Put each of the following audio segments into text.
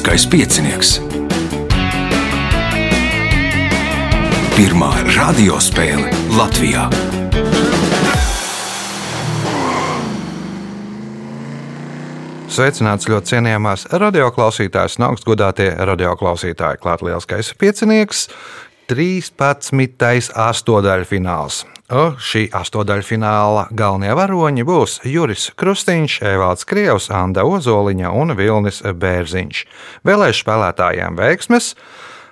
Lieliskais piecinieks. Pirmā radiospēle Latvijā. Sveicināts ļoti cienījamās radioklausītājas un augstgadātie radioklausītāji. Klāt lielskais piecinieks, 13. astotdaļfināls. Šī astotdaļfināla galvenie varoņi būs Juris Krustīņš, Evalds Krievs, Anna Ozoliņa un Vilnis Bērziņš. Vēlēšu spēlētājiem veiksmes!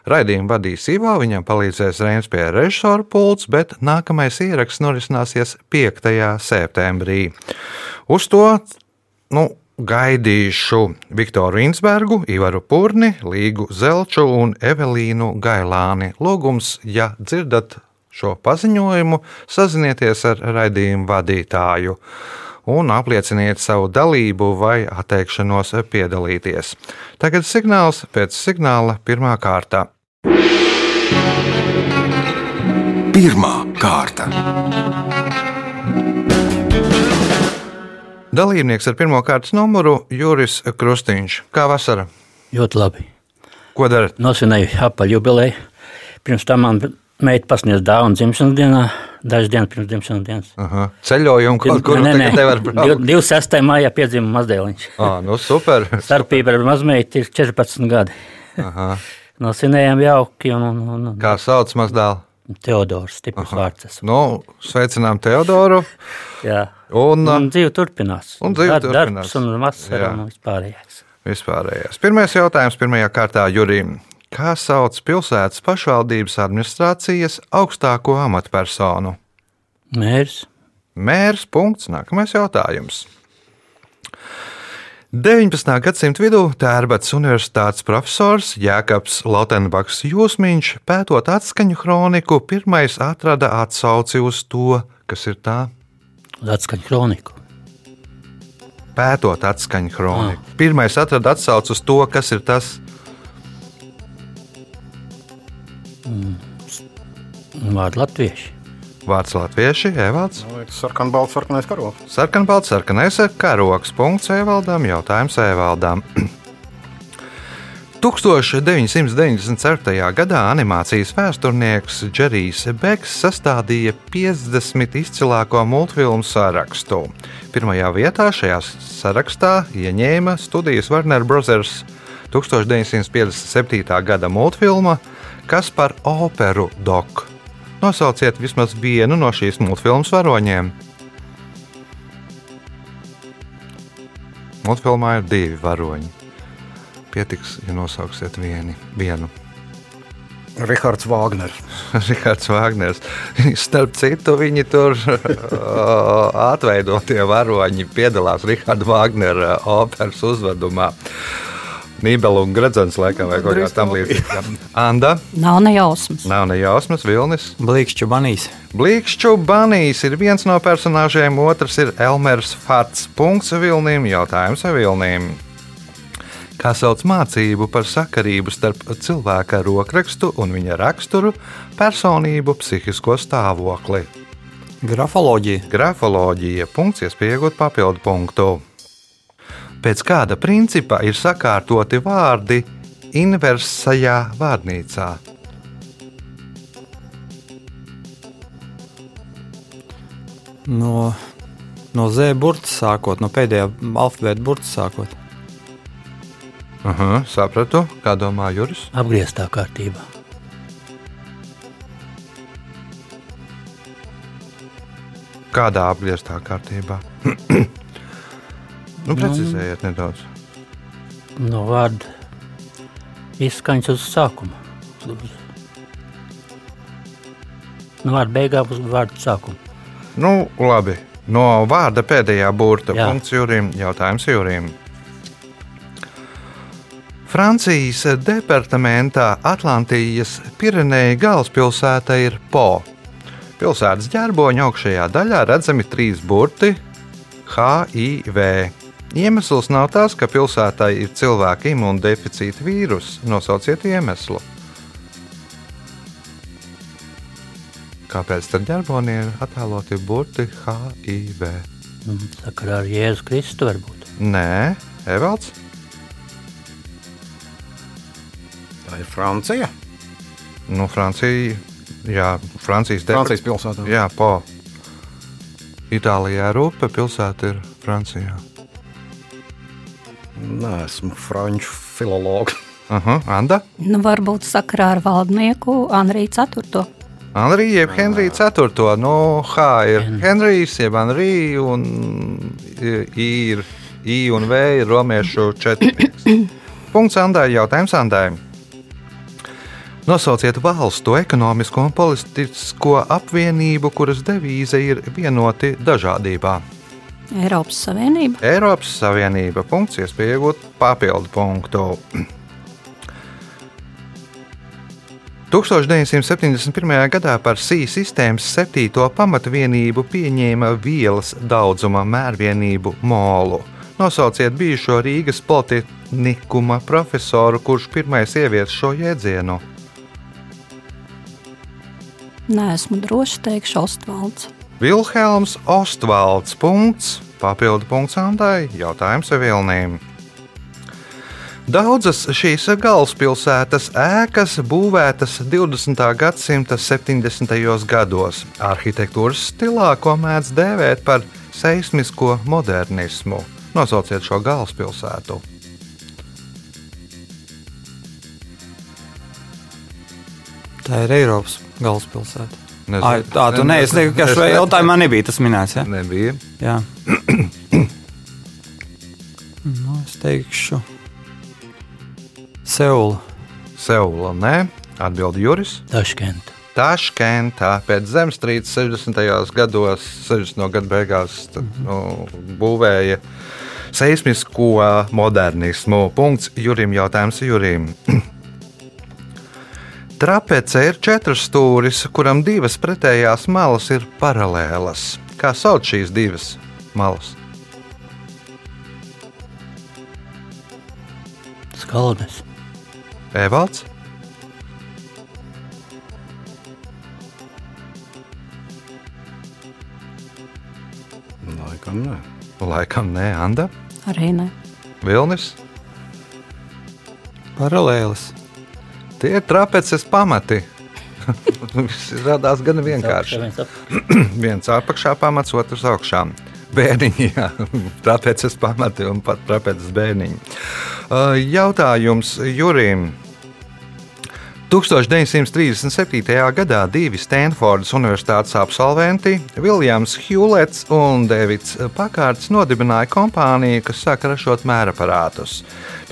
Raidījumu vadīs Ivo, viņam palīdzēs Reinas pie režisora pults, bet nākamais ieraksts norisināsies 5. septembrī. Uz to nu, gaidīšu Viktoru Insbergu, Ivaru Purni, Līgu Zelču un Evelīnu Gailāni. Lūgums, ja dzirdat šo paziņojumu, sazinieties ar raidījumu vadītāju un aplieciniet savu dalību vai atteikšanos piedalīties. Tagad signāls pēc signāla pirmā kārta. Pirmā kārta. Dalībnieks ar pirmā kārtas numuru Juris Krustīņš. Kā vasara? Ļoti labi. Ko darat? Nosvinēju apaļu jubileju. Pirms tam man meita pasniedz dāvanu dzimšanas dienā, dažas dienas pirms dzimšanas dienas. Aha. Ceļojumu kaut kur nē, nē, nevar braukt. 26. maijā piedzima mazdēliņš. Ah, nu super. Starpība ar mazmeitu ir 14 gadi. Aha. Nosvinējām jauki un, un, un Kā sauc mazdēlu? Teodors, stiprs vārds. esmu. Nu, sveicinām Teodoru. Jā. Un, Un dzīve turpinās. Un dzīve Dar- turpinās. Darbs un vasara un vispārējais. Vispārējais. Pirmais jautājums pirmajā kārtā Jurim. Kā sauc pilsētas pašvaldības administrācijas augstāko amatpersonu? Mērs. Mērs. Punkts. Nākamais jautājums. 19. gadsimta vidū Tērbats Universitātes profesors Jēkabs Lautenbaks Jūsmiņš, pētot atskaņu kroniku, pirmais atrada atsauci uz to, kas ir tā. Atskaņa kroniku. Pētot atskaņu kroniku. Pirmais atrada atsauci uz to, kas ir tas. Vārdu latvieši. Vārds latvieši, Evalds. Sarkanbalts, sarkanais karoks. Sarkanbalts, sarkanais karoks. Punkts Evaldam, jautājums Evaldam. 1994. gadā animācijas vēsturnieks Džerijs Beks sastādīja 50 izcilāko multfilmu sarakstu. Pirmajā vietā šajā sarakstā ieņēma studijas Warner Bros. 1957. gada multfilma Kas par operu doku. Nosauciet vismaz vienu no šīs multfilmas varoņiem. Multfilmā ir divi varoņi. Pietiks, ja nosauksiet vieni, vienu. Rihards Vāgners. Rihards Wagners. Starp citu, viņi tur atveidotie varoņi piedalās Riharda Wagnera operas uzvedumā. Nībela un Gradzens laikam vai kaut kā tam līdzīga. Anda, Nav ne jausmas. nav ne jausmas, Vilnis. Blīkšķu banīs. Blīkšķu banīs ir viens no personāžiem, otrs ir Elmers Fats. Punkts Vilnim, jautājums Vilnim. Kā sauc mācību par sakarību starp cilvēka rokrakstu un viņa raksturu, personību, psihisko stāvokli? Grafoloģija. Grafoloģija. Punkts, iespējot papildu punktu. Pēc kāda principa ir sakārtoti vārdi inversajā vārnīcā? No, no Z burta sākot, no pēdējā alfabēta burta sākot. Aha, sapratu, kā domā Juris. Apgrieztā kārtībā. Kādā apgrieztā kārtībā? nu, precizējiet nedaudz. No vārda izskaņas uz sākumu. No vārda beigām uz vārdu sākumu. Nu, labi. No vārda pēdējā burta Jā. punkts Jurim. Jautājums Jurim. Francijas departamentā Atlantijas Pireneja galvaspilsēta ir Po. Pilsētas ģerboņa augšējā daļā redzami trīs burti HIV. Iemesls nav tas, ka pilsētai ir cilvēka imūndeficīta vīruss. Nosauciet iemeslu. Kāpēc tad ģerbonī ir attēloti burti HIV? Nu, Sakarā ar Jēzu Kristu varbūt. Nē, Evalds. Tā ir Francija. Nu, Francija, jā, Francijas depart- Francijas pilsētā. Jā, po. Itālijā Rūpe pilsēta ir Francijā. Nē, esmu franču filologs. Aha, Anda? Nu, varbūt sakarā ar valdnieku Anriju 4. Anrija jeb Henrija 4. Nu, H ir Henrijs, jeb Anrija, un I ir I un V ir romiešu četrnieks. Punkts Andai, jautājums Andai. Nosauciet valstu ekonomisko un politisko apvienību, kuras devīze ir vienoti dažādībā. Eiropas Savienība. Eiropas Savienība. Punkts, iespēja iegūt papildu punktu. 1971. gadā par SI sistēmas septīto pamatvienību pieņēma vielas daudzuma mērvienību molu. Nosauciet bijušo Rīgas politehnikuma profesoru, kurš pirmais ievies šo jēdzienu. Nē, esmu droši teikšu Ostvalds. Vilhelms Ostvalds. Punkts, papildu punkts Andai. Jautājums Vilnīm. Daudzas šīs galvaspilsētas ēkas būvētas 20. gadsimta 70. gados, arhitektūras stilā, ko mēdz dēvēt par seismisko modernismu. Nosauciet šo galvaspilsētu. Tā ir Eiropas galvaspilsēta. Nezinu. Ai, tā tu nē, es teiktu, ka šajā jautājumā nebija tas minēts. Ja? Nebija. Jā. nu, es teikšu, Seula. Seula, nē, atbild Juris. Taškenta. Taškentā pēc zemestrīces 60. gados, 60. gadu beigās, tad, nu, būvēja seismisko modernismu. Punkts Jurim jautājums Jurim. Trapece ir četras stūris, kuram divas pretējās malas ir paralēlas. Kā sauc šīs divas malas? Skaldes. Evalds, Laikam nē. laikam nē, Anda, Arī ne. Vilnis. Paralēlis. Tie ir trapeces pamati. Viss radās gan vienkārši. Viens ap- Viens apakšā pamats, otrs augšā. Bērniņi, jā, tāpēc es pamatu un pat tāpēc bērniņi. Uh, Jautājums Jurim. 1937. gadā divi Stanfordas Universitātes absolventi, Viljams Hjulets un Davids Pakārts, nodibināja kompāniju, kas sāka ražot mēraparātus.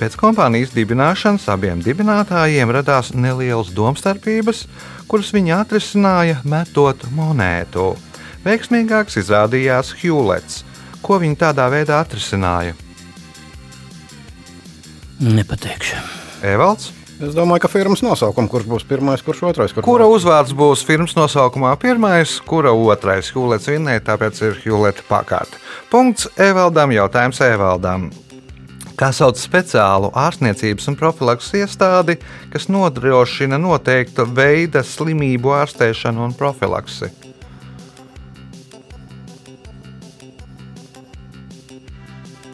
Pēc kompānijas dibināšanas abiem dibinātājiem radās nelielas domstarpības, kuras viņi atrisināja metot monētu. Veiksmīgāks izrādījās Hjulets. Ko viņi tādā veidā atrisināja? Nepateikšu. Evalds? Es domāju, ka firmas nosaukums, kurš būs pirmais, kurš otrais. Kurš Kura uzvārds būs firmas nosaukumā pirmais, kura otrais? Hjulets vinnēja, tāpēc ir Hjuleta pakārta. Punkts Evaldam, jautājums Evaldam. Kā sauc speciālu ārstniecības un profilaks iestādi, kas nodrošina noteikta veida slimību ārstēšanu un profilaksi?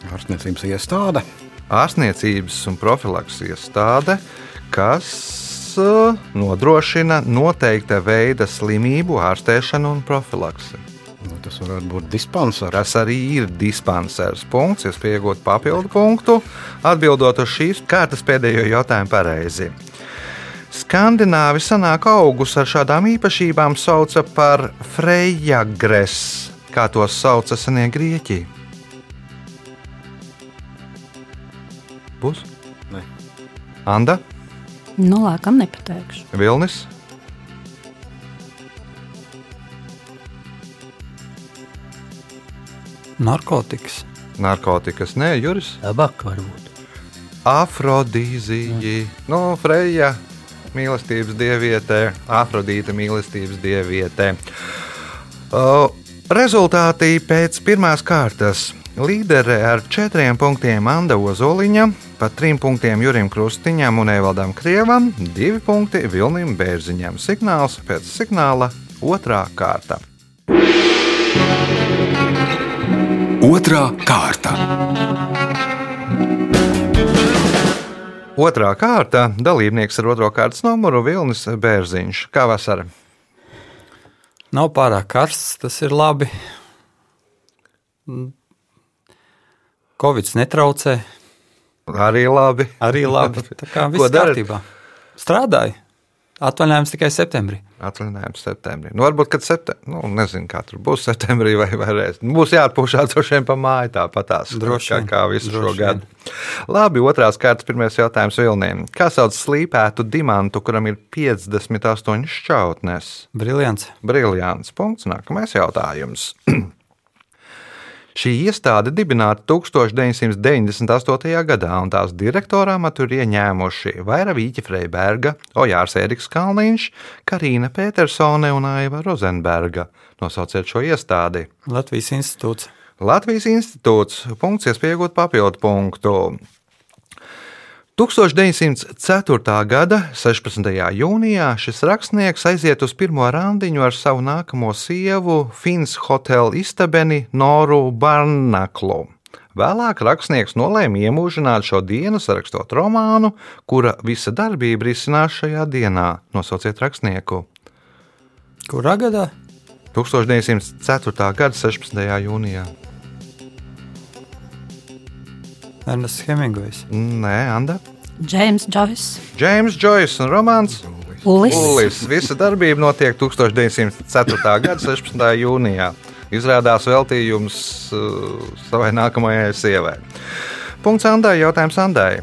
Ārstniecības iestāde. Ārstniecības un profilaks iestāde, kas uh, nodrošina noteikta veida slimību ārstēšanu un profilaksi. Nu, tas varētu būt dispansers. Tas arī ir dispansers punkts, es pieņemu papildu punktu, atbildot uz šīs kārtas pēdējo jautājumu pareizi. Skandināvi senāk augus ar šādām īpašībām sauca par frejagres, kā tos sauca senie grieķi. Būs? Nē. Anda, Nu, laikam nepateikšu. Vilnis, Narkotikas. narkotikas, nē, Juris. Tabaka varbūt. Afrodīzija, no Freja mīlestības dievietē, Afrodīta mīlestības dievietē. Uh, rezultāti pēc pirmās kārtas. Līdere ar četriem punktiem Anna Ozoliņa, pa trim punktiem Jurim Krustiņam un Evaldam Krievam, divi punkti Vilnim Bērziņam. Signāls pēc signāla otrā kārta. Otra kārta. Otrā kārta - dalībnieks ar otro kārtas numuru Vilnis Bērziņš. Kā vasara? Nav pārāk karsts, tas ir labi. Covid netraucē, Arī labi. arī labi. Tā kā viss kārtībā. Strādāju. Atvaļinājums tikai septembrī. Atvaļinājums septembrī. Nu, varbūt, kad septembrī, nu, nezinu, kā tur būs septembrī vai varēs. Nu, būs jāatpūšās droši vien pa māju tāpatās. Droši kā, vien, kā visu šo droši gadu. Labi, otrās kārtas pirmais jautājums Vilniem. Kā sauc slīpētu dimantu, kuram ir 58 šķautnes? Briljants. Briljants. Punkts. Nākamais jautājums. Šī iestāde dibināta 1998. gadā, un tās direktorā tur ieņēmuši Vaira Vīķa Freiberga, Ojārs Eriks Kalniņš, Karina Petersone un Aiva Rozenberga. Nosauciet šo iestādi. Latvijas institūts. Latvijas institūts. Punkts, iespējot papildu punktu. 1904. gada 16. jūnijā šis rakstnieks aiziet uz pirmo randiņu ar savu nākamo sievu, Fins Hotel istabeni Noru Barnaklu. Vēlāk rakstnieks nolēma iemūžināt šo dienu, sarakstot romānu, kura visa darbība risinās šajā dienā. Nosauciet rakstnieku. Kurā gadā? 1904. gada 16. jūnijā. Ernests Hemingvejs. Nē, Anda. Džeims Džovis, Džeims Džois un romāns Ulis. Ulis. Visa darbība notiek 1904. gada 16. jūnijā. Izrādās veltījums uh, savai nākamajai sievai. Punkts Andai. Jautājums Andai.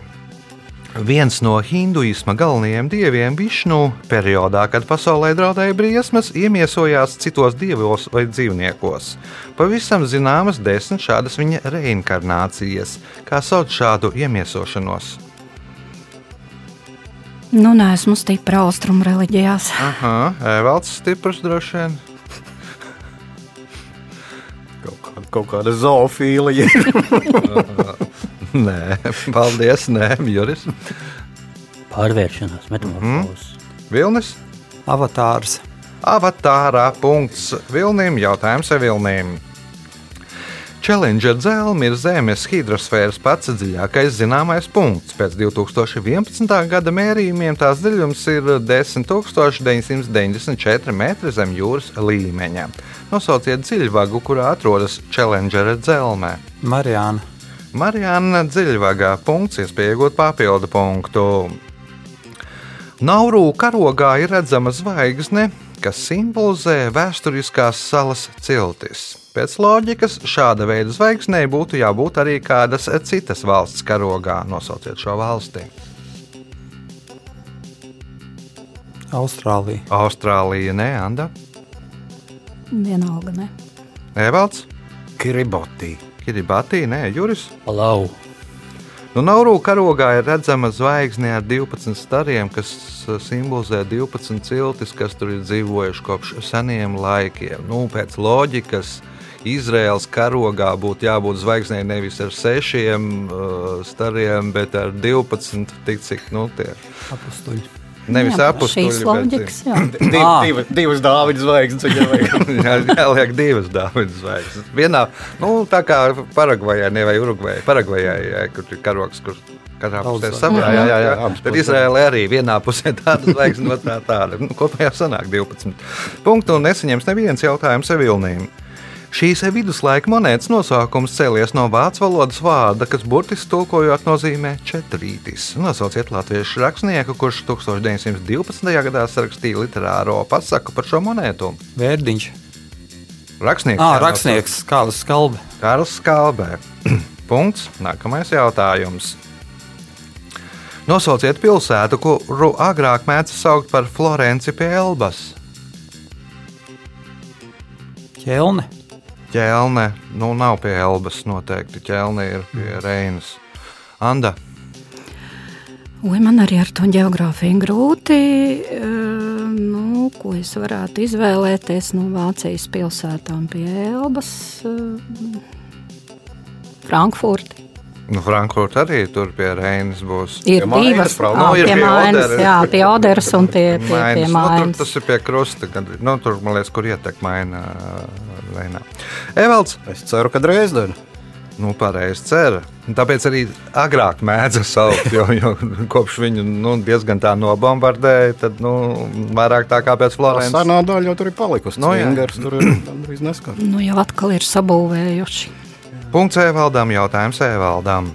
Viens no hinduisma galvenajiem dieviem, Višnu, periodā, kad pasaulē draudēja briesmas, iemiesojās citos dievos vai dzīvniekos. Pavisam zināmas desmit šādas viņa reinkarnācijas. Kā sauc šādu iemiesošanos? Nu, neesmu stipra austrumu reliģijās. Aha, Evalds stiprs droši vien. Kaut, kā, kaut kāda zoofīlija. Nē, paldies, nē, Juris. Pārvēršanās, metamorfozes. Vilnis. Avatārs. Avatārā punkts Vilnim. Jautājums Vilnim. Challenger dzelzme ir Zemes hidrosfēras pats dziļākais zināmais punkts. Pēc 2011. gada mērījumiem tās dziļums ir 10,994 metri zem jūras līmeņa. Nosauciet dziļvagu, kurā atrodas Challenger dzelzme. Marijāna. Marijāna dziļvagā punkts, iespēja iegūt papildu punktu. Nauru karogā ir redzama zvaigzne, kas simbolizē vēsturiskās salas ciltis. Pēc loģikas šāda veida zvaigznei būtu jābūt arī kādas citas valsts karogā. Nosauciet šo valsti. Austrālija. Austrālija, Nē, Anda, Vienalga, ne? Evalds, Kiribati. Kiribati, Nē, Juris. Palau. Nu, Nauru karogā ir redzama zvaigzne ar 12 stariem, kas uh, simbolizē 12 ciltis, kas tur ir dzīvojuši kopš seniem laikiem. Nu, pēc loģikas, Izraels karogā būtu jābūt zvaigznei nevis ar sešiem uh, stariem, bet ar 12, tik cik nu, tie Apstuļi. Nevis. Šīs loģikas, jā. Div, Ah. div, divas dāvidas zvaigznes. Jā, jāliek divas dāvidas zvaigznes. Vienā, nu, tā kā Paragvajā, ne vai Urugvajā, Paragvajā, jā, kur ir karoks, kur katrā pusē zvaigznes. saprā. Jā, jā, jā. Tad puses. Izraēlē arī vienā pusē tāda zvaigzne, otrā tāda. Nu, kopējā sanāk 12. Punktu un nesaņems neviens jautājums Evilnīm. Šīs viduslaika monētas nosaukums cēlies no vācu valodas vārda, kas burtiski tulkojot nozīmē četrītis. Nosauciet latviešu rakstnieku, kurš 1912. gadā sarakstīja literāro pasaku par šo monētu. Vērdiņš. Rakstnieks. Ah, rakstnieks Kāls Skalbe. Karls Skalbē. Punkts. Nākamais jautājums. Nosauciet pilsētu, kuru agrāk mēdz saukt par Florenci pie Elbas. Ķelne. Ķelne, nu nav pie Elbas noteikti. Ķelne ir pie Reinas. Anda, Ui, man arī ar to geogrāfiju grūti. eh, Nu, ko es varētu izvēlēties no Vācijas pilsētām pie Elbas? eh, Frankfurta. Nu, Frankfurta arī tur pie Reinas būs. Ir Pie divas Frau. Nu, ir pie pie Mainas, jā, pie Oderas un pie, pie, pie Mainas. Nu, tur, tas ir pie krusta. Kad, nu, tur, man liekas, kur ietek maina Reinā. Evalds, Es ceru, ka Dresdena. Nu, pareizi cer. Un Tāpēc arī agrāk mēdza saukt, jo, jo kopš viņu nu, diezgan tā nobombardēja, tad nu, vairāk tā kā pēc Tā Florences. senā daļa jau tur ir palikusi. Nu, No, jā. Ingers tur ir gandrīz neskatās. Nu, jau atkal ir sabūvējuši. Punkts Evaldam, jautājums Evaldam.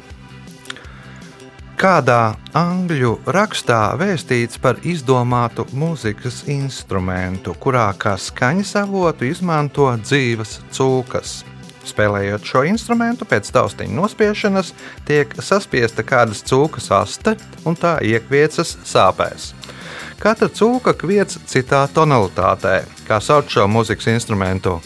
Kādā angļu rakstā vēstīts par izdomātu mūzikas instrumentu, kurā kā skaņas avotu izmanto dzīves cūkas? Spēlējot šo instrumentu, pēc taustiņa nospiešanas tiek saspiesta kādas cūkas aste un tā iekviecas sāpēs. Katra cūka kviec citā tonalitātē. Kā sauc šo mūzikas instrumentu?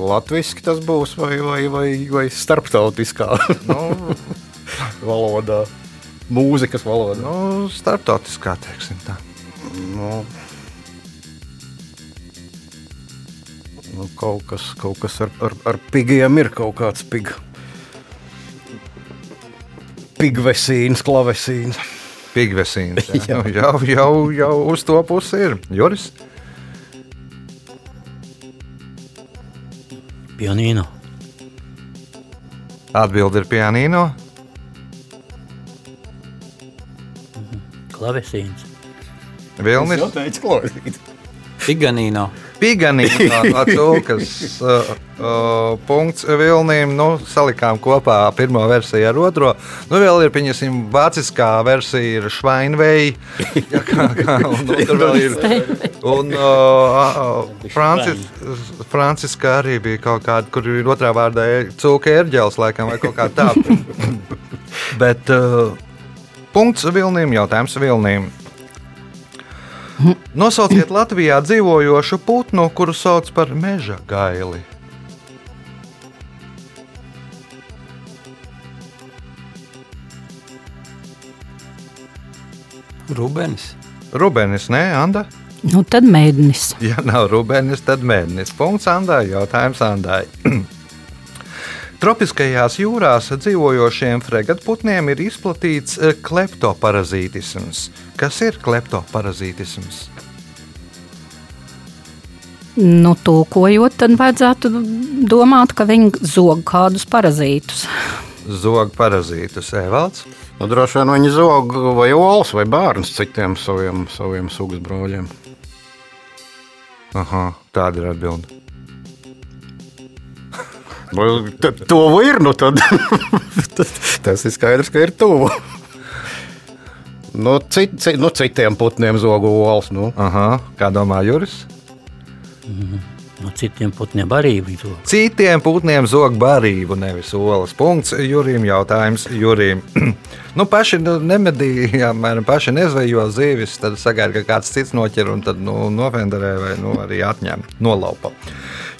Latvijas tas būs vai, vai, vai, vai starptautiskā Nu, valodā, mūzikas valodā. Nu, starptautiskā, teiksim tā. Nu, nu, kaut kas, kaut kas ar, ar, ar pigiem ir kaut kāds pig. Pigvesīns, klavesīns. Pigvesīns. Jā. Nu, jau, jau, jau uz to pusi ir. Juris, Pianīno. atbildi ir pianīno. Klavesīns. Vilnis, teicu, klausīt. Piganīno. Piganīno no cūkas. Uh, uh, punkts Vilnim. Nu, salikām kopā pirmo versiju ar otro. Nu, vēl ir, pieņemsim, vāciskā versija ir Švainvei. Ja, kā, kā, un, un tur vēl ir. Un uh, uh, Francis, Franciska arī bija kaut kāda, kur ir otrā vārdā cūka ērģeles, laikam, vai kaut kā tāda. Bet uh, punkts Vilnim, jautājums Vilnim. Nosauciet Latvijā dzīvojošu putnu, kuru sauc par meža gaili. Rubens. Rubenis, nē, Anda. Nu, tad mēģinīs. Ja nav Rubenis, tad mēnesis. Punkts Andai. Jautājums Andai. Tropiskajās jūrās dzīvojošiem fregatputniem ir izplatīts eh, kleptoparazītisms. Kas ir kleptoparazītisms? Nu, tūkojot, tad vajadzētu domāt, ka viņi zog kādus parazītus. Zog parazītus, Evalds. Nu, droši vien viņi zog vai olas vai bērns citiem saviem, saviem sugas brāļiem. Aha, tāda ir atbilde. Nu, Tuvu ir, nu tad tas ir skaidrs, ka ir tuvu. Nu, cit, cit, nu, citiem putniem zogu olas. Nu. Aha, kā domā Juris? No citiem putniem arī bija to. Citiem putniem zog barību, nevis olas. Punkts Jurim. Jautājums Jurim. nu, paši nu, nemedīja, apmēram paši nezvejo zīvis, tad sagaida, ka kāds cits noķer un tad nu, nofenderē vai nu, arī atņem, nolaupa.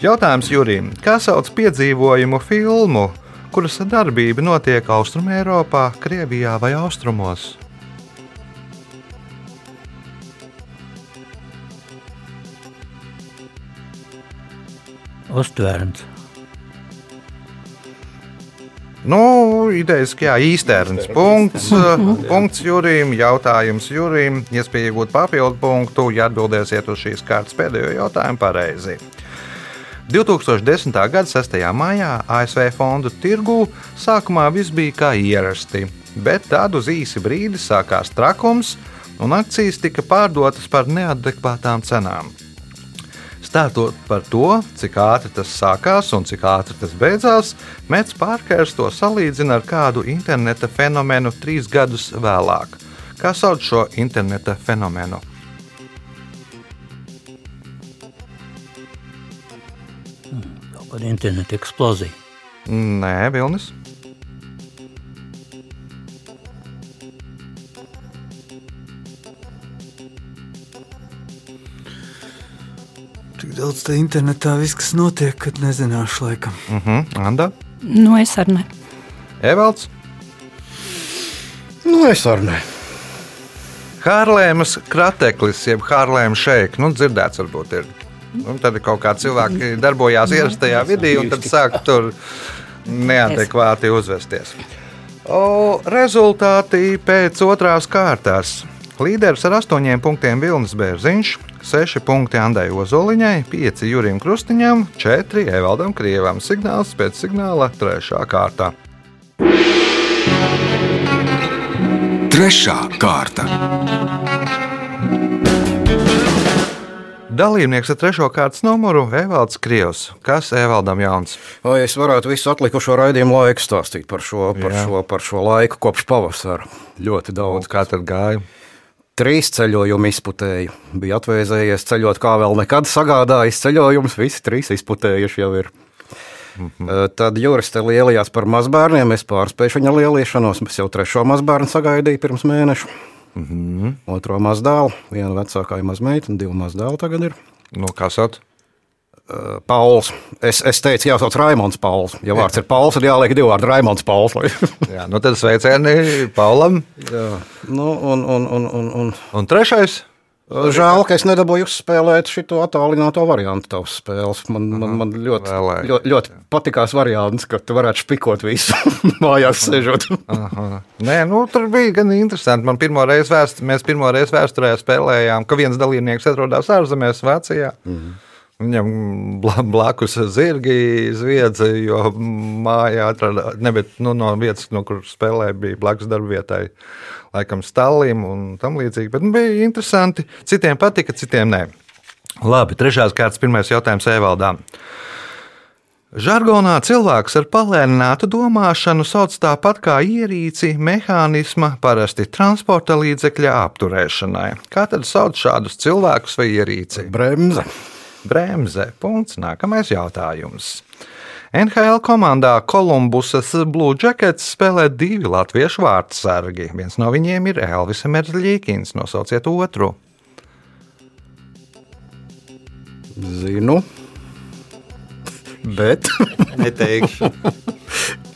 Jautājums Jurim. Kā sauc piedzīvojumu filmu, kuras darbība notiek Austrumēropā, Krievijā vai Austrumos? Ostvērns. Nu, idejas, ka jā, īsterns punkts, punkts Jurim, jautājums Jurim, iespēja iegūt papildu punktu, ja atbildēsiet uz šīs kārtas pēdējo jautājumu pareizi. 2010. gada 6. maijā ASV fondu tirgū sākumā viss bija kā ierasti, bet tad uz īsi brīdi sākās trakums, un akcijas tika pārdotas par neadekvātām cenām. Stāstot par to, cik ātri tas sākās un cik ātri tas beidzās, Mets Pārkers to salīdzina ar kādu interneta fenomenu trīs gadus vēlāk. Kā sauc šo interneta fenomenu? Kaut kāda interneta eksplozija. Nē, Vilnis. Daudz tā internetā viss, kas notiek, kad nezināšu laikam. Uh -huh. Anda, Nu, es arī ne. Evalds, Nu, es arī ne. Hārlēmas krateklis, jeb Hārlēmas šeika. Nu, dzirdēts, varbūt ir. Nu, tad ir kaut kādi cilvēki darbojās ierastajā vidī un tad sāk tur neadekvāti uzvesties. O, rezultāti pēc otrās kārtas. Līderis ar 8 punktiem Vilnis Bērziņš, 6 punkti Andai Ozoliņai, 5 Jurim Krustiņam, 4 Evaldam Krievam. Signāls pēc signāla 3. kārta. Trešā kārta. Dalībnieks ar trešo kārtas numuru - Evalds Krievs. Kas Evaldam Jauns? Vai es varētu visu atlikušo raidījumu laiku stāstīt par šo, par Jā. šo, par šo laiku kopš pavasara? Ļoti daudz. Kā tad gāja? Trīs ceļojumu izputēju. Bija atvēzējies ceļot, kā vēl nekad sagādājis ceļojumus. Visi trīs izputējuši jau ir. Mm -hmm. Tad Juris te lielījās par mazbērniem. Es pārspēju viņa lieliešanos. Es jau trešo mazbērnu sagaidīju pirms mēneša. Mm -hmm. Otro mazdēlu, viena vecākā mazmeita un divi mazdēli tagad ir. Nu, kas at? Pauls. Es, es teicu, jāsauc Raimons Pauls. Ja vārds ir Pauls, tad jāliek divi vārdi Raimons Pauls. Jā, nu tad sveicieni Paulam. Jā. Nu, un, un, un, un, un. Un trešais? Žēl, ka es nedabūju uzspēlēt šo attālināto variantu tavas spēles. Man, man, man ļoti, ļoti, ļoti patikās variants, ka tu varētu spikot visu mājās sēžot. Aha. Nē, nu, tur bija gan interesanti. Man pirmo reizi vēst, mēs pirmo reizi vēsturē spēlējām, ka viens dalībnieks atrodas ārzemēs, Vācijā. -hmm. Viņam bla- blakus zirgi zviedza, jo mājā atrada, ne, bet, nu, no vietas, no kuras spēlēja, bija blakus darbvietai, laikam stālim un tam līdzīgi. Bet nu, bija interesanti. Citiem patika, citiem nē. Labi, trešās kārtas, pirmais jautājums Evaldām. Žargonā cilvēks ar palēninātu domāšanu sauc tāpat kā ierīci, mehānisma, parasti transporta līdzekļa apturēšanai. Kā tad sauc šādus cilvēkus vai ierīci? Bremze. Bremze. Punkts. Nākamais jautājums. NHL komandā Kolumbusas Blue Jackets spēlē divi latviešu vārdsargi. Viens no viņiem ir Elvis Merzļīkins. Nosauciet otru. Zinu. Bet Neteikšu.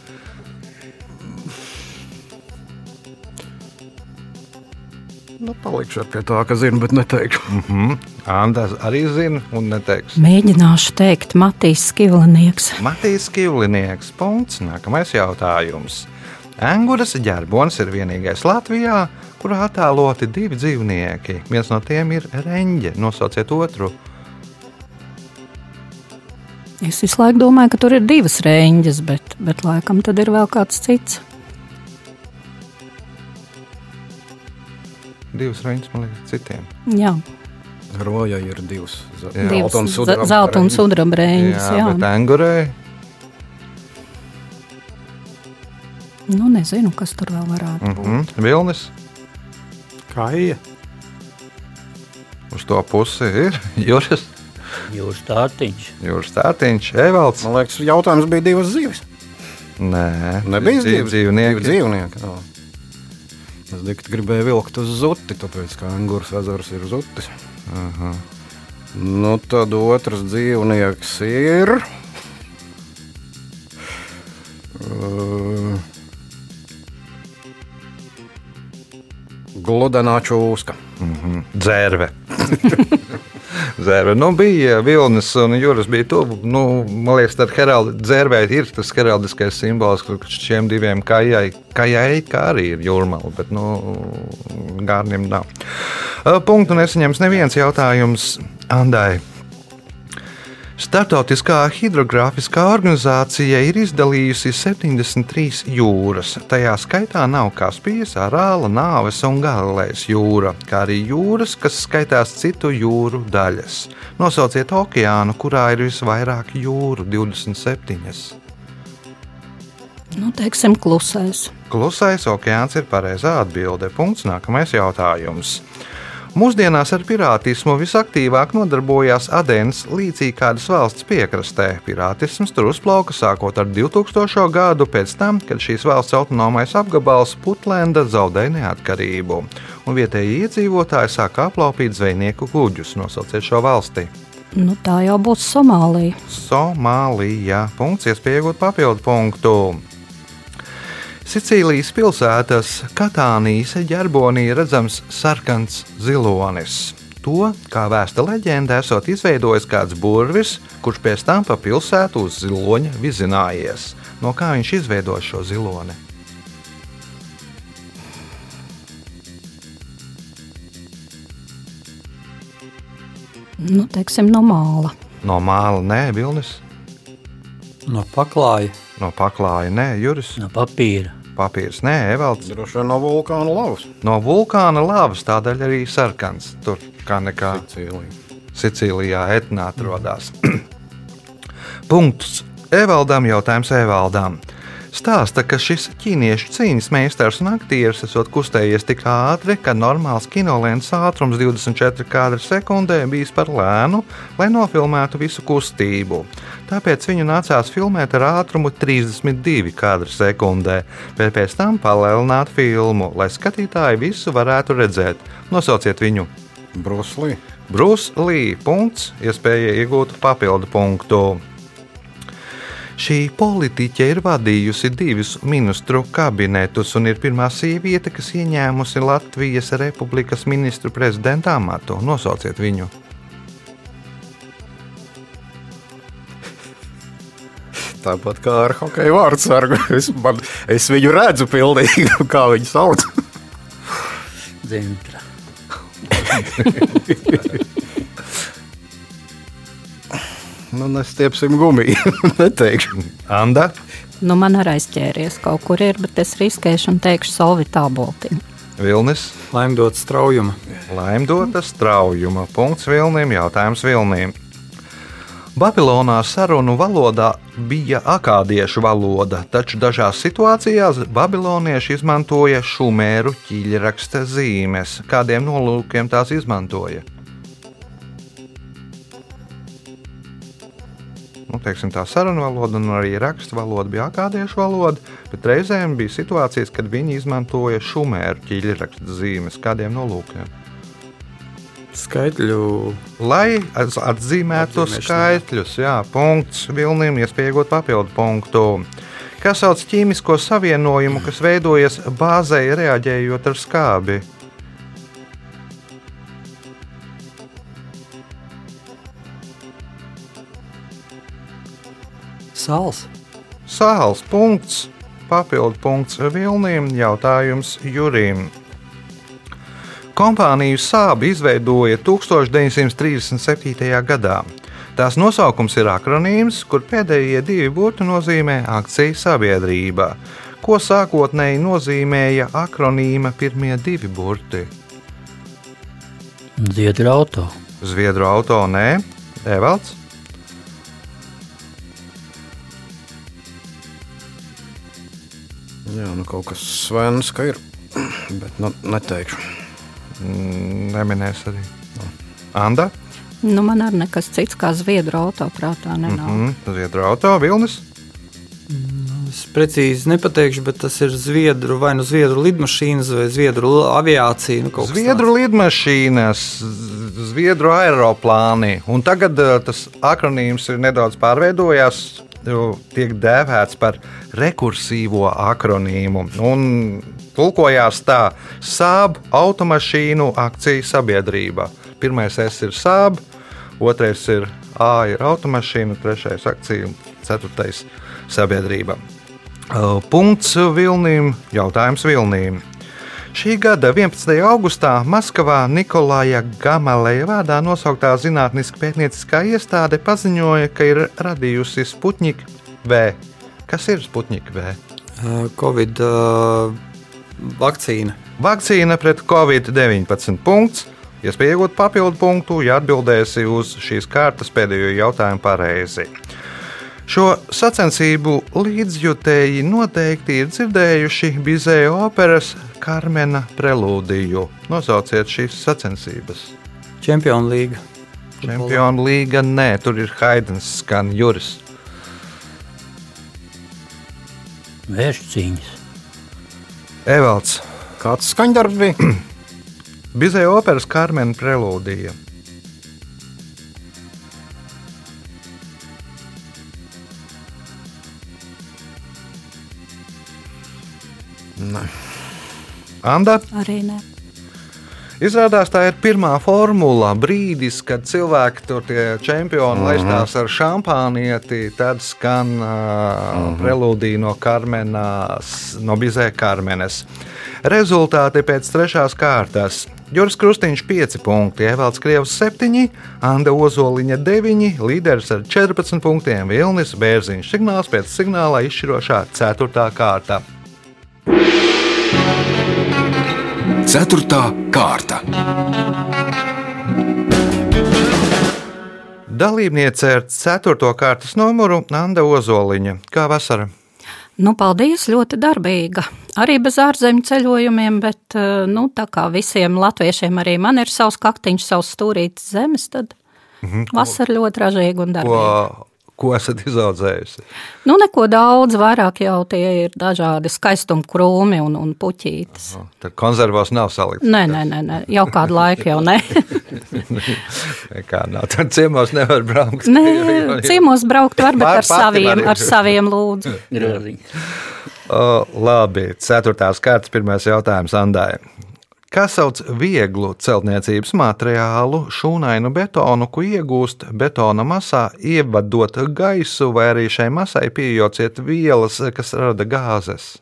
nu, palikšu pie tā, ka zinu, bet neteikšu. Anna arī zina un neteiks. Mēģināšu teikt, Matīs Skivlinieks. Matīs Kivlinieks. Punkts. Nākamais jautājums. Anguras ģerbonis ir vienīgais Latvijā, kurā attēloti divi dzīvnieki. Viens no tiem ir reņģe. Nosauciet otru. Es visu laiku domāju, ka tur ir divas reņģes, bet, bet laikam tad ir vēl kāds cits. Divas reņģes, man liekas, citiem. Jā, Roja ir divas. Jā. Zelta un sudraba sudraba reņģes. Jā, bet Angurai Nu, nezinu, kas tur vēl varētu būt. mm -hmm. Vilnis Kā ir? uz to pusi ir Juris, Jūras stātiņš. Juris Tārtiņš, Evalds. Man liekas, jautājums bija divas zivis. Nē, Nebija dzīvnieki. Divi dzīvnieki. jā. Es tikai gribēju vilkt uz zuti, tāpēc ka Angūras ezers ir zutis. Aha. Nu, tad otrs dzīvnieks ir. Uh, Gludenā čūska. Dzērve. Zērve. Nu, bija Vilnis un Juris bija tuvu. Nu, man liekas, tad heraldi, dzērvē ir tas heraldiskais simbols, ka šiem diviem kājai, kājai kā arī ir jūrmala, bet nu, gārniem nav. Punktu nesaņems neviens jautājums Andai. Startautiskā hidrogrāfiskā organizācija ir izdalījusi 73 jūras. Tajā skaitā nav Kaspijas, Arāla, Nāves un Galilejas jūra, kā arī jūras, kas skaitās citu jūru daļas. Nosauciet okeānu, kurā ir visvairāk jūru - 27. Nu, teiksim, klusais. Klusais okeāns ir pareizā atbilde. Punkts. Nākamais jautājums. Mūsdienās ar pirātismu visaktīvāk nodarbojās Adenas līdzīgi kādas valsts piekrastē. Pirātisms tur uzplauka sākot ar 2000. gadu, pēc tam, kad šīs valsts autonomais apgabals Putlenda zaudēja neatkarību, un vietējie iedzīvotāji sāka aplaupīt zvejnieku kuģus. Nosauciet šo valsti. Nu, tā jau būs Somālija. Somālija. Punkts, iespējot papildu punktu. Sicīlijas pilsētas Katānijas ģerbonī redzams sarkans zilonis. To, kā vēsta leģenda, esot izveidojis kāds burvis, kurš pēc tam pa pilsētu uz ziloņa vizinājies. No kā viņš izveidoja šo ziloni? Nu, teiksim, no māla. No māla, nē, vilnis. No paklāja. No paklāja, nē, Juris. No papīra. Papīrs, nē, Evalds. Droši vien no vulkāna lavas. No vulkāna lavas, tādēļ arī sarkans. Tur kā nekā Sicīlija. Sicīlijā etnā atrodas. Punkts Evaldam jautājums Evaldam. Stāsta, ka šis ķīniešu cīņas meistars un aktieris esot kustējies tik ātri, ka normāls kinolēns ātrums 24 kadru sekundē bijis par lēnu, lai nofilmētu visu kustību. Tāpēc viņu nācās filmēt ar ātrumu 32 kadru sekundē, bet pēc tam palielināt filmu, lai skatītāji visu varētu redzēt. Nosauciet viņu! Bruslī. Brūss Lī. Punkts, iespēja iegūt papildu punktu. Šī politiķe ir vadījusi divus ministru kabinetus un ir pirmā sieviete, kas ieņēmusi Latvijas Republikas ministru prezidenta amatu. Nosauciet viņu! Tāpat kā ar hokeja vārdsargu. Es, man, es viņu redzu pilnīgi, kā viņu sauc. Zintra. Nu, nestiepsim gumiju. Neteikšu. Anda, Nu, man arī aizķēries kaut kur ir, bet es riskēšu un teikšu solvitā boltiņu. Vilnis, Laimdot straujuma. laimdota straujuma. Punkts Vilnim, jautājums Vilnim. Babilonā sarunu valodā bija akādiešu valoda, taču dažās situācijās babilonieši izmantoja šumēru ķīļraksta zīmes. Kādiem nolūkiem tās izmantoja? Nu, teiksim, tā sarunu valoda un arī rakstu valoda bija akādiešu valoda, bet reizēm bija situācijas, kad viņi izmantoja šumēru ķīļraksta zīmes. Kādiem nolūkiem? Skaitļu Lai atz- atzīmētu skaitļus, jā, punkts Vilnim, iespējot papildu punktu. Kas sauc ķīmisko savienojumu, kas veidojas bāzei reaģējot ar skābi? Sāls. Sāls punkts, papildu punkts Vilnim, jautājums Jurim. Kompāniju Sāba izveidoja 1937. gadā. Tās nosaukums ir akronīms, kur pēdējie divi burti nozīmē akciju sabiedrība. Ko sākotnēji nozīmēja akronīma pirmie divi burti? Zviedru auto. Zviedru auto nē, Evalds. Jā, nu kaut kas svenska ir, bet nu, neteikšu. Mm, Neminēs arī. Anda. Nu, man arī nekas cits kā zviedru auto prātā nenāk. Mm. Mm, Zviedru auto Vilnis. Es precīzi nepateikšu, bet tas ir Zviedru vai nu Zviedru lidmašīnas vai Zviedru aviācija. Nu, kaut kas Zviedru lidmašīnas, Zviedru aeroplāni. Un tagad uh, tas akronīms ir nedaudz pārveidojās. Tiek dēvēts par rekursīvo akronīmu. Un tulkojās tā: Sāb automašīnu akciju sabiedrība. Pirmais S ir Sāb, otrais ir A, ir automašīna, trešais akciju, ceturtais sabiedrība. Punkts Vilnīm, jautājums Vilnīm. Šī gada 11. augustā Maskavā Nikolāja Gamaleja vārdā nosauktā zinātniska pētnieciskā iestāde paziņoja, ka ir radījusi Sputnik V. Kas ir Sputnik V? Covid uh, vakcīna. Vakcīna pret covid-19. Punkts. Iespēja iegūt papildu punktu, ja atbildēsi uz šīs kārtas pēdējo jautājumu pareizi. Šo sacensību līdzjutēji noteikti ir dzirdējuši Bizēja operas Karmena prelūdiju. Nosauciet šīs sacensības. Čempionu līga. Čempionu līga, nē, tur ir Haidens, skan Juris. Vēršu cīņas. Evalds. Kāds skaņdarbs bija? Bizēja operas Karmena prelūdija. Nē. Anda. Arī ne. Izrādās, tā ir pirmā formula, brīdis, kad cilvēki tur tie čempioni mm -hmm. laistās ar šampānieti. Tad skan uh, mm -hmm. prelūdija no Karmenas, no Bizē Karmenes. Rezultāti pēc trešās kārtas. Juris Krustīņš 5 punkti, Evalds Krievs 7, Anna Ozoliņa 9, līderis ar 14 punktiem Vilnis Bērziņš. Signāls pēc signāla izšķirošā 4. kārta. 4. kārta. Dalībniece ar 4. kārtas numuru Anna Ozoliņa. Kā vasara? Nu, paldies, ļoti darbīga. Arī bez ārzemju ceļojumiem, bet eh, nu, tā kā visiem latviešiem arī man ir savs kaktiņš, savs stūrītis zemes, tad mm -hmm. vasara ļoti ražīga un darbīga. Ko, ko esat izaudzējusi? Nu, neko daudz, vairāk jau tie ir dažādi skaistumi krūmi un, un puķītes. Aha, tad konservos nav salikts. Nē, nē, nē, nē, jau kādu laiku jau ne. Kā nav, tad ciemos nevar braukt. nē, ciemos braukt var, bet Pār- ar saviem, ar saviem lūdzu. O, labi, ceturtās kārtas, pirmais jautājums Andai. Kā sauc vieglu celtniecības materiālu, šūnainu betonu, ko iegūst betona masā, ievadot gaisu, vai arī šai masai pieejot vielas, kas rada gāzes?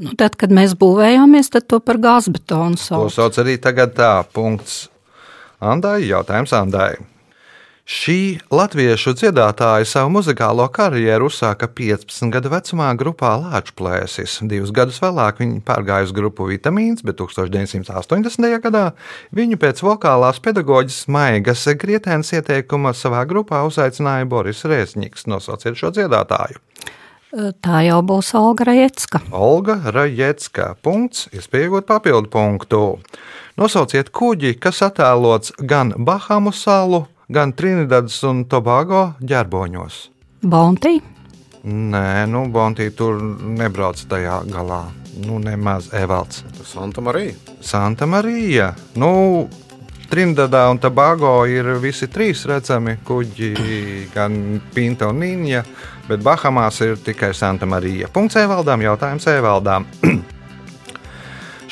Nu, tad, kad mēs būvējāmies, tad to par gāzbetonu To sauc. sauc arī tagad tā, punkts Andai, jautājums Andai. Šī latviešu dziedātāja savu muzikālo karjeru uzsāka 15 gadu vecumā grupā Lāčplēsis. Divus gadus vēlāk viņa pārgāja uz grupu Vitamīns, bet 1980. gadā viņu pēc vokālās pedagoģijas Maigas Grietēnas ieteikuma savā grupā uzaicināja Boris Rēzņiks. Nosauciet šo dziedātāju. Tā jau būs Olga Rajecka. Olga Rajecka. Punkts, iespējot papildu punktu. Nosauciet kuģi, kas attēlots gan Bahamu salu, gan Trinidadas un Tobago ģerboņos. Bontī. Nē, nu, Bontī tur nebrauc tajā galā. Nu, nemaz Evalds. Santa Marija. Santa Marija. Nu, Trinidadā un Tobago ir visi trīs redzami kuģi, gan Pinta un Nīņa, bet Bahamās ir tikai Santa Marija. Punkts Evaldām, jautājums Evaldām.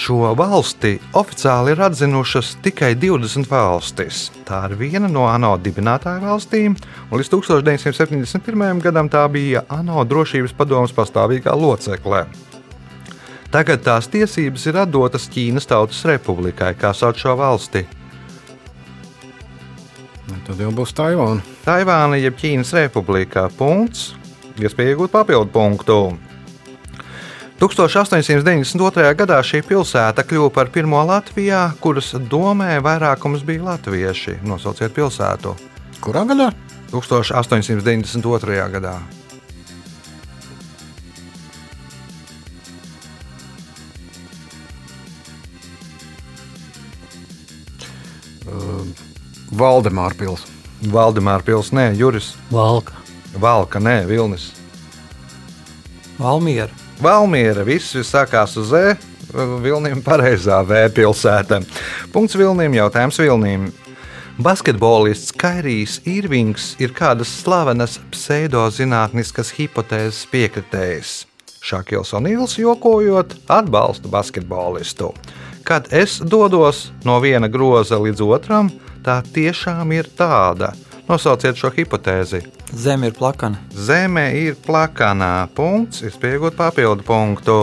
Šo valsti oficiāli ir atzinušas tikai 20 valstis. Tā ir viena no ANO dibinātāju valstīm, un līdz 1971. gadam tā bija ANO drošības padomas pastāvīgā locekle. Tagad tās tiesības ir atdotas Ķīnas Tautas Republikai, kā sauc šo valsti. Nu, Tad jau būs Taivāna. Taivāna jeb Ķīnas Republikā. Punkts. Iespēja iegūt papildu punktu. 1892. gadā šī pilsēta kļuva par pirmo Latvijā, kuras domē vairākums bija latvieši. Nosauciet pilsētu. Kurā gadā? 1892. gadā. Valdemāra pilsēta. Valdemāra pilsēta, nē, Juris, Valka. Valka, nē, Vilnis. Valmiera. Valmiera, viss sākās uz E. Vilniem pareizā V pilsēta. Punkts Vilniem, jautājums Vilniem. Basketbolists Kairijs Irvings ir kādas slavenas pseidozinātniskas hipotēzes piekritējs. Šakils Onīls jokojot atbalsta basketbolistu. Kad es dodos no viena groza līdz otram, tā tiešām ir tāda. Nosauciet šo hipotēzi. Zeme ir plakana. Zeme ir plakanā. Punkts, izpiegot papildu punktu.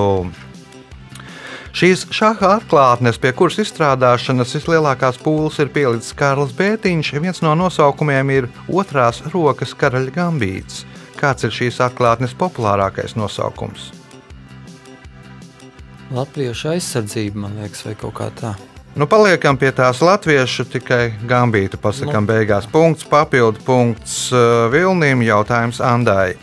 Šīs šāda atklātnes, pie kuras izstrādāšanas vislielākās pūles ir pielicis Kārlis Bētiņš, viens no nosaukumiem ir otrās rokas karaļa gambīts. Kāds ir šīs atklātnes populārākais nosaukums? Latviešu aizsardzība, man liekas, vai kaut kā tā. Nu, paliekam pie tās latviešu, tikai gambītu pasakām Nu. beigās. Punkts, papildu punkts uh, Vilniem, jautājums Andai.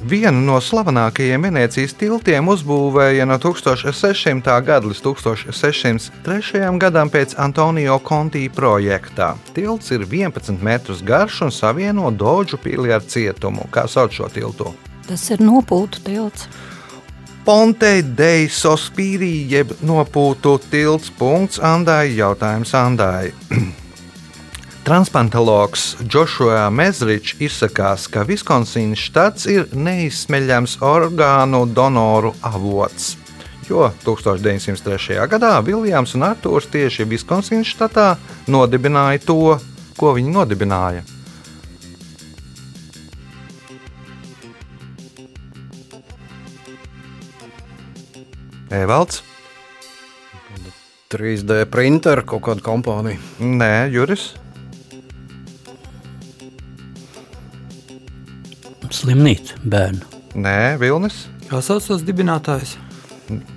Vienu no slavenākajiem Venecijas tiltiem uzbūvēja no 1600. gada līdz 1603. gadam pēc Antonio Conti projekta. Tilts ir 11 metrus garš un savieno Doģu pili ar cietumu. Kā sauc šo tiltu? Tas ir nopūtu tilts. Ponte de Sospīrī, jeb nopūtu tilts. Punkts Andai. Jautājums Andai. Transpantologs Joshua Mezričs izsakās, ka Viskonsīnas štats ir neizsmeļams orgānu donoru avots. Jo 1903. gadā Viljams un Arthurs tieši Viskonsīnas štatā nodibināja to, ko viņi nodibināja. Evalds. 3D printer kaut kāda kompānija. Nē, Juris. Slimnīca bērnu. Nē, Vilnis. Kā sauc tos dibinātājus?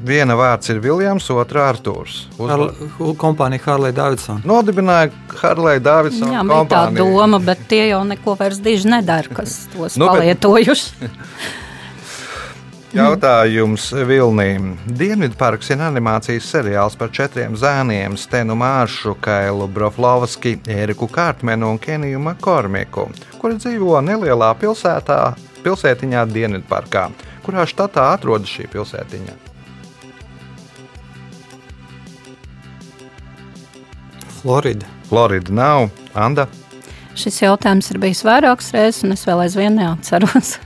Viena vārds ir Viljams, otra Arthurs. Har kompānija Harley Davidson. Nodibināja Harley Davidson Jā, bija tā kompāniju. doma, bet tie jau neko vairs diži nedara, kas tos Nu, nu, bet- palietojuši. Jautājums Vilnīm. Dienvidparks ir animācijas seriāls par četriem zēniem - Stenu Māršu, Kailu Broflovski, Eriku Kārtmenu un Keniju Makormiku, kuri dzīvo nelielā pilsētā, pilsētiņā Dienvidparkā. Kurā štatā atrodas šī pilsētiņa? Florida. Florida nav, Anda. Šis jautājums ir bijis vairākas reizes, un es vēl aizvien neatceros.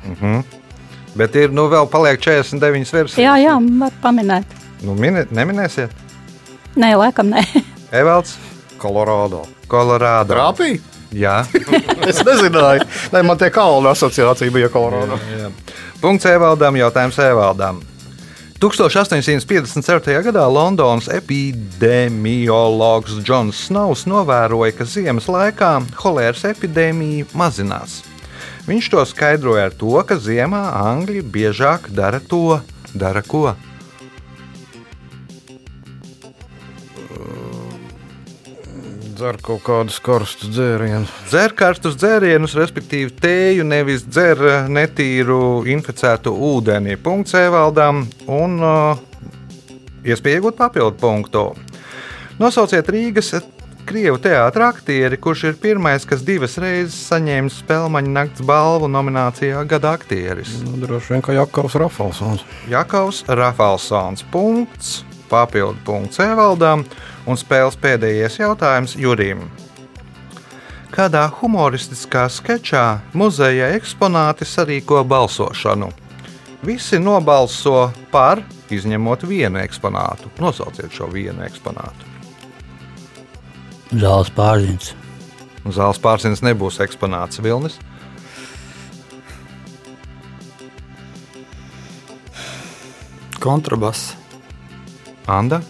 Bet ir nu vēl paliek 49 versijas. jā, jā, var paminēt. Nu, mini, neminēsiet. Nē, laikam nē. Evalds, Kolorādo. Kolorādo. Trāpīja? Jā. Es nezināju. Nē, man tie kalnu asociācija bija Kolorādo. Jā. Punkts Evaldam, jautājums Evaldam. 1857. gadā Londonas epidemiologs Džons Snovs novēroja, ka ziemas laikā holēras epidēmija mazinās. Viņš to skaidroja ar to, ka ziemā angļi biežāk dara to, dara ko. Dzer kaut kādus karstus dzērienus. Dzer karstus dzērienus, respektīvi tēju, nevis dzer eh, netīru inficētu ūdeni. Punkts Evaldam un uh, iespēja iegūt papildu punktu. Nosauciet Rīgas krievu teātra aktieri, kurš ir pirmais, kas divas reizes saņēmis Spēlmaņa nakts balvu nominācijā Gada aktieris. Nu, droši vien, ka Jakobs Rafalsons. Jakobs Rafalsons. Punkts, papildu punkts Evaldam un spēles pēdējais jautājums Jurim. Kādā humoristiskā sketčā muzeja eksponāti sarīko balsošanu? Visi nobalso par, izņemot vienu eksponātu. Nosauciet šo vienu eksponātu. Zāles pārziņas. Zāles pārsins nebūs eksponāts Vilnis. Kontrabass. Anda.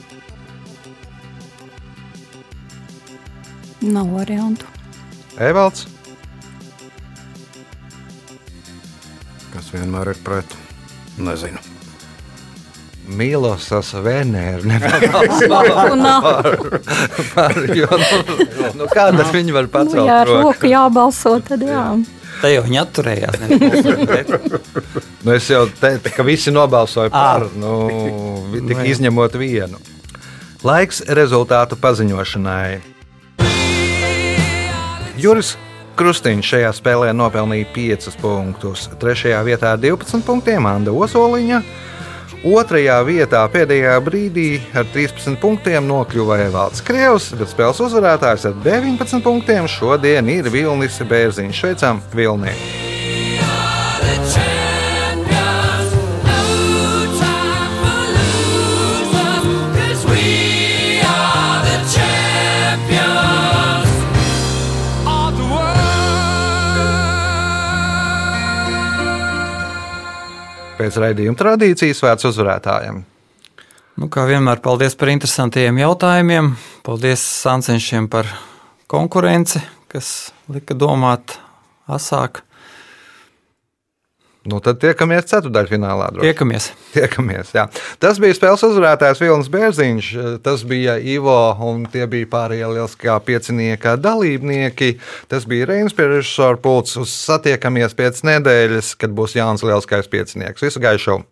Nav variantu. Evalds. Kas vienmēr ir pret? Nezinu. Nav. jo, nu, nu, kādas viņi var Nu, pacelt? jā, ar roku? jābalso, tad jā. Te jau viņi atturējās. Nu, es jau teicu, ka visi nobalsoja par, Ā. nu, vi- Nu, izņemot vienu. Laiks rezultātu paziņošanai. Juris Krustīņš šajā spēlē nopelnīja 5 punktus. Trešajā vietā ar 12 punktiem Anna Ozoliņa. Otrajā vietā pēdējā brīdī ar 13 punktiem nokļuva Evalds Krievs, bet spēles uzvarētājs ar 19 punktiem šodien ir Vilnis Bērziņš. Sveicam, Vilni! Pēc raidījuma tradīcijas vērts uzvarētājiem. Nu, kā vienmēr, paldies par interesantiem jautājumiem. Paldies Sancenšiem par konkurenci, kas lika domāt asāk. Nu, tad tiekamies ceturdaļfinālā. droši. Tiekamies! Tiekamies, jā. Tas bija spēles uzvarētājs Vilnis Bērziņš, tas bija Ivo un tie bija pārējie lieliskā piecinieka dalībnieki. Tas bija Reinas pie režisora pults. Uz satiekamies pēc nedēļas, kad būs jauns lieliskais piecinieks. Visu gaišu!